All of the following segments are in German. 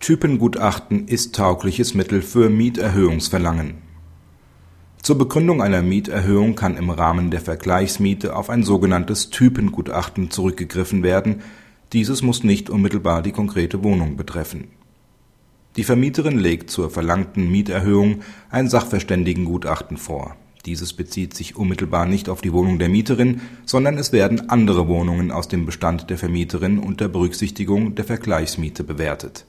Typengutachten ist taugliches Mittel für Mieterhöhungsverlangen. Zur Begründung einer Mieterhöhung kann im Rahmen der Vergleichsmiete auf ein sogenanntes Typengutachten zurückgegriffen werden, dieses muss nicht unmittelbar die konkrete Wohnung betreffen. Die Vermieterin legt zur verlangten Mieterhöhung ein Sachverständigengutachten vor. Dieses bezieht sich unmittelbar nicht auf die Wohnung der Mieterin, sondern es werden andere Wohnungen aus dem Bestand der Vermieterin unter Berücksichtigung der Vergleichsmiete bewertet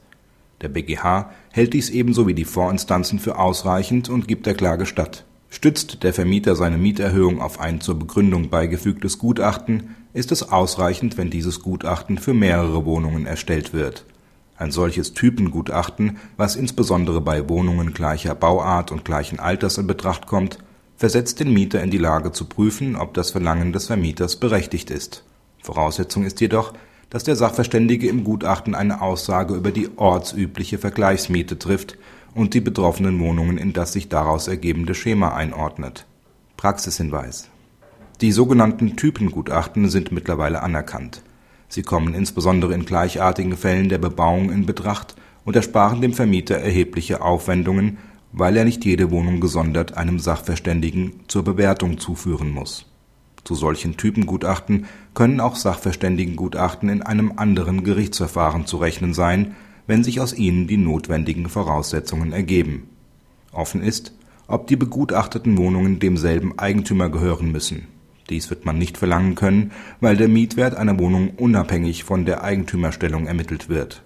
der BgH hält dies ebenso wie die Vorinstanzen für ausreichend und gibt der Klage statt. Stützt der Vermieter seine Mieterhöhung auf ein zur Begründung beigefügtes Gutachten, ist es ausreichend, wenn dieses Gutachten für mehrere Wohnungen erstellt wird. Ein solches Typengutachten, was insbesondere bei Wohnungen gleicher Bauart und gleichen Alters in Betracht kommt, versetzt den Mieter in die Lage zu prüfen, ob das Verlangen des Vermieters berechtigt ist. Voraussetzung ist jedoch dass der Sachverständige im Gutachten eine Aussage über die ortsübliche Vergleichsmiete trifft und die betroffenen Wohnungen in das sich daraus ergebende Schema einordnet. Praxishinweis Die sogenannten Typengutachten sind mittlerweile anerkannt. Sie kommen insbesondere in gleichartigen Fällen der Bebauung in Betracht und ersparen dem Vermieter erhebliche Aufwendungen, weil er nicht jede Wohnung gesondert einem Sachverständigen zur Bewertung zuführen muss zu solchen Typengutachten können auch Sachverständigengutachten in einem anderen Gerichtsverfahren zu rechnen sein, wenn sich aus ihnen die notwendigen Voraussetzungen ergeben. Offen ist, ob die begutachteten Wohnungen demselben Eigentümer gehören müssen. Dies wird man nicht verlangen können, weil der Mietwert einer Wohnung unabhängig von der Eigentümerstellung ermittelt wird.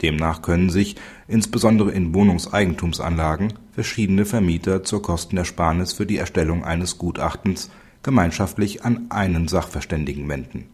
Demnach können sich, insbesondere in Wohnungseigentumsanlagen, verschiedene Vermieter zur Kostenersparnis für die Erstellung eines Gutachtens gemeinschaftlich an einen Sachverständigen wenden